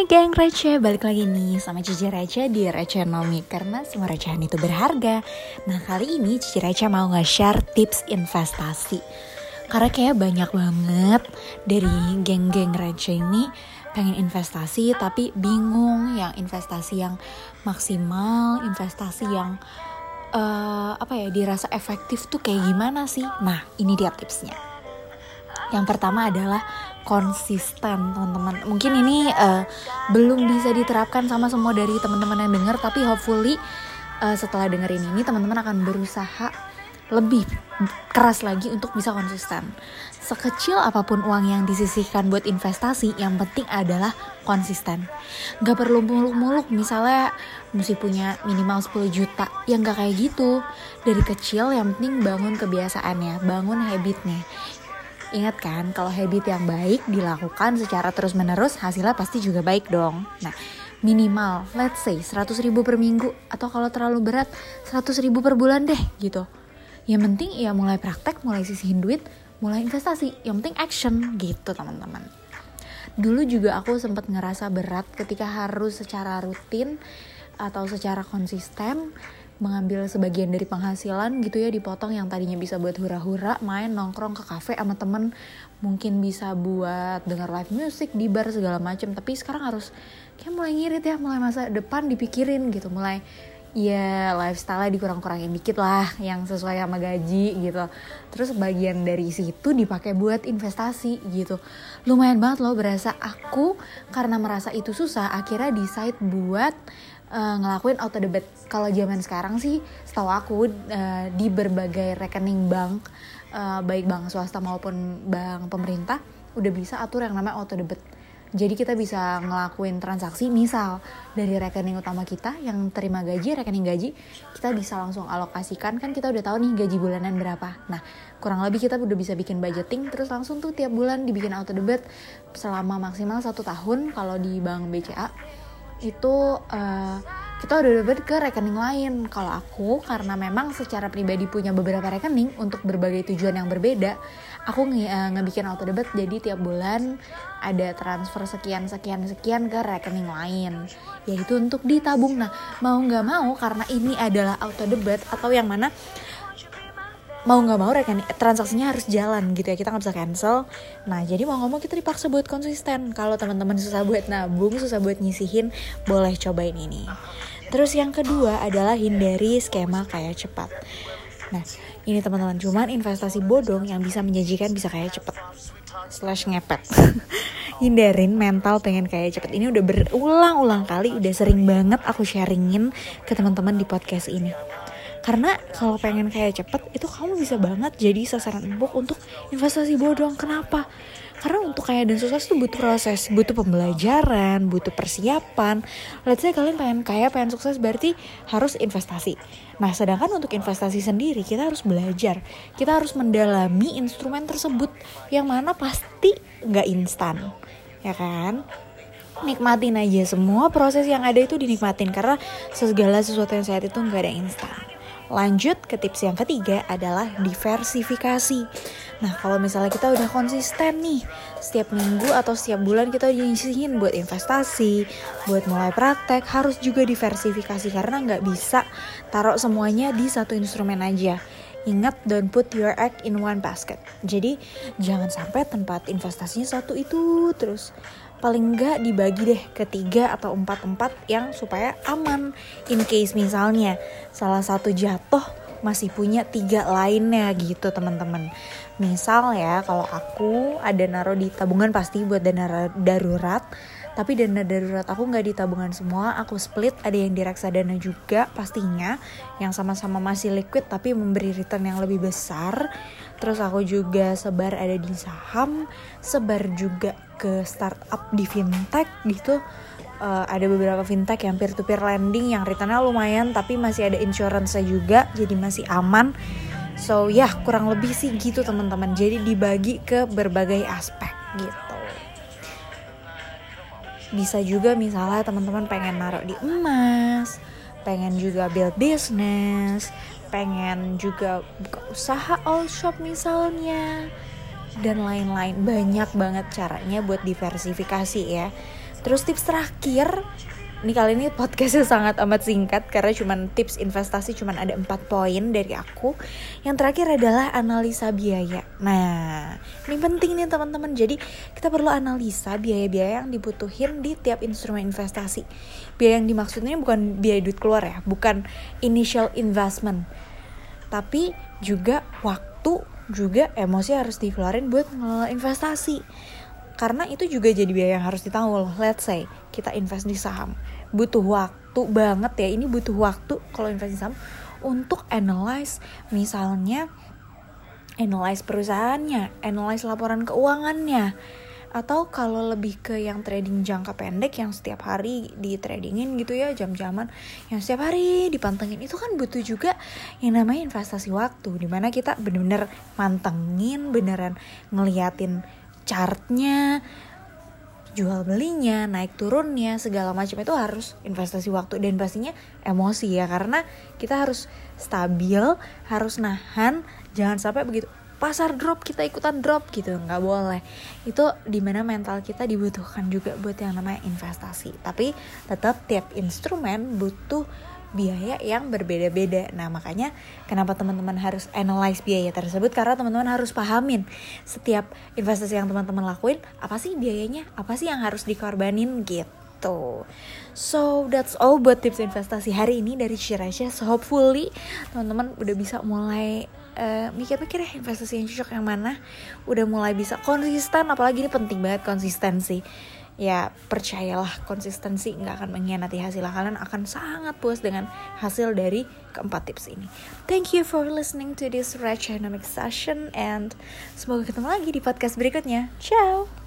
Hai geng receh, balik lagi nih sama Cici Receh di Receh Nomi Karena semua recehan itu berharga Nah kali ini Cici Receh mau nge-share tips investasi Karena kayak banyak banget dari geng-geng receh ini pengen investasi tapi bingung yang investasi yang maksimal, investasi yang uh, apa ya dirasa efektif tuh kayak gimana sih? Nah ini dia tipsnya. Yang pertama adalah konsisten teman-teman mungkin ini uh, belum bisa diterapkan sama semua dari teman-teman yang dengar tapi hopefully uh, setelah dengerin ini teman-teman akan berusaha lebih keras lagi untuk bisa konsisten. Sekecil apa pun uang yang disisihkan buat investasi, yang penting adalah konsisten. Gak perlu muluk-muluk, misalnya mesti punya minimal 10 juta. Yang gak kayak gitu. Dari kecil yang penting bangun kebiasaannya, bangun habitnya. Ingat kan, kalau habit yang baik dilakukan secara terus-menerus, hasilnya pasti juga baik dong. Nah, minimal, let's say 100 ribu per minggu, atau kalau terlalu berat, 100 ribu per bulan deh, gitu. Yang penting ya mulai praktek, mulai sisihin duit, mulai investasi. Yang penting action, gitu teman-teman. Dulu juga aku sempat ngerasa berat ketika harus secara rutin atau secara konsisten mengambil sebagian dari penghasilan gitu ya dipotong yang tadinya bisa buat hura-hura main nongkrong ke kafe sama temen. Mungkin bisa buat dengar live music di bar segala macam tapi sekarang harus kayak mulai ngirit ya mulai masa depan dipikirin gitu. Mulai ya lifestyle dikurang-kurangin dikit lah yang sesuai sama gaji gitu. Terus bagian dari situ dipakai buat investasi gitu. Lumayan banget loh berasa. Aku karena merasa itu susah akhirnya decide buat uh, ngelakuin auto debit. Kalau zaman sekarang sih, setahu aku uh, di berbagai rekening bank, uh, baik bank swasta maupun bank pemerintah, udah bisa atur yang namanya auto debit. Jadi kita bisa ngelakuin transaksi, misal dari rekening utama kita yang terima gaji, rekening gaji, kita bisa langsung alokasikan kan kita udah tahu nih gaji bulanan berapa. Nah, kurang lebih kita udah bisa bikin budgeting, terus langsung tuh tiap bulan dibikin auto debit selama maksimal satu tahun kalau di bank BCA itu uh, kita udah dapat ke rekening lain. Kalau aku karena memang secara pribadi punya beberapa rekening untuk berbagai tujuan yang berbeda, aku nge uh, ngebikin auto debit. Jadi tiap bulan ada transfer sekian sekian sekian ke rekening lain. Yaitu untuk ditabung. Nah mau nggak mau karena ini adalah auto debit atau yang mana mau nggak mau rekening transaksinya harus jalan gitu ya kita nggak bisa cancel. Nah jadi mau ngomong kita dipaksa buat konsisten. Kalau teman-teman susah buat nabung susah buat nyisihin boleh cobain ini. Terus yang kedua adalah hindari skema kaya cepat. Nah ini teman-teman cuman investasi bodong yang bisa menjanjikan bisa kaya cepat. Slash ngepet. Hindarin mental pengen kaya cepet ini udah berulang-ulang kali udah sering banget aku sharingin ke teman-teman di podcast ini karena kalau pengen kayak cepet itu kamu bisa banget jadi sasaran empuk untuk investasi bodong. Kenapa? Karena untuk kaya dan sukses itu butuh proses butuh pembelajaran butuh persiapan. Let's say kalian pengen kaya pengen sukses berarti harus investasi. Nah sedangkan untuk investasi sendiri kita harus belajar. Kita harus mendalami instrumen tersebut yang mana pasti nggak instan ya kan? Nikmatin aja semua proses yang ada itu dinikmatin karena segala sesuatu yang sehat itu nggak ada instan Lanjut ke tips yang ketiga adalah diversifikasi. Nah, kalau misalnya kita udah konsisten nih, setiap minggu atau setiap bulan kita nyisihin buat investasi, buat mulai praktek, harus juga diversifikasi karena nggak bisa taruh semuanya di satu instrumen aja. Ingat, don't put your egg in one basket. Jadi, jangan sampai tempat investasinya satu itu terus paling enggak dibagi deh ke tiga atau empat empat yang supaya aman. In case misalnya salah satu jatuh masih punya tiga lainnya gitu teman-teman. Misal ya kalau aku ada naruh di tabungan pasti buat dana darurat tapi dana darurat aku nggak di tabungan semua. Aku split ada yang di reksadana juga pastinya. Yang sama-sama masih liquid tapi memberi return yang lebih besar. Terus aku juga sebar ada di saham sebar juga ke startup di fintech gitu. Uh, ada beberapa fintech yang peer to peer lending yang returnnya lumayan tapi masih ada insurance juga jadi masih aman. So ya yeah, kurang lebih sih gitu teman-teman. Jadi dibagi ke berbagai aspek gitu bisa juga misalnya teman-teman pengen naruh di emas pengen juga build business pengen juga buka usaha all shop misalnya dan lain-lain banyak banget caranya buat diversifikasi ya terus tips terakhir ini kali ini podcastnya sangat amat singkat karena cuman tips investasi cuman ada empat poin dari aku. Yang terakhir adalah analisa biaya. Nah, ini penting nih teman-teman. Jadi kita perlu analisa biaya-biaya yang dibutuhin di tiap instrumen investasi. Biaya yang dimaksudnya bukan biaya duit keluar ya, bukan initial investment. Tapi juga waktu, juga emosi harus dikeluarin buat investasi karena itu juga jadi biaya yang harus ditanggung loh let's say kita invest di saham butuh waktu banget ya ini butuh waktu kalau invest di saham untuk analyze misalnya analyze perusahaannya analyze laporan keuangannya. Atau kalau lebih ke yang trading jangka pendek yang setiap hari di tradingin gitu ya jam-jaman yang setiap hari dipantengin itu kan butuh juga yang namanya investasi waktu di mana kita bener-bener mantengin beneran ngeliatin chartnya jual belinya, naik turunnya, segala macam itu harus investasi waktu dan pastinya emosi ya karena kita harus stabil, harus nahan, jangan sampai begitu pasar drop kita ikutan drop gitu nggak boleh. Itu di mana mental kita dibutuhkan juga buat yang namanya investasi. Tapi tetap tiap instrumen butuh biaya yang berbeda-beda. Nah, makanya kenapa teman-teman harus analyze biaya tersebut karena teman-teman harus pahamin setiap investasi yang teman-teman lakuin apa sih biayanya, apa sih yang harus dikorbanin gitu. So that's all buat tips investasi hari ini dari Shirasha. So hopefully teman-teman udah bisa mulai uh, mikir-mikir ya investasi yang cocok yang mana. Udah mulai bisa konsisten, apalagi ini penting banget konsistensi ya percayalah konsistensi nggak akan mengkhianati hasil kalian akan sangat puas dengan hasil dari keempat tips ini. Thank you for listening to this Dynamic session and semoga ketemu lagi di podcast berikutnya. Ciao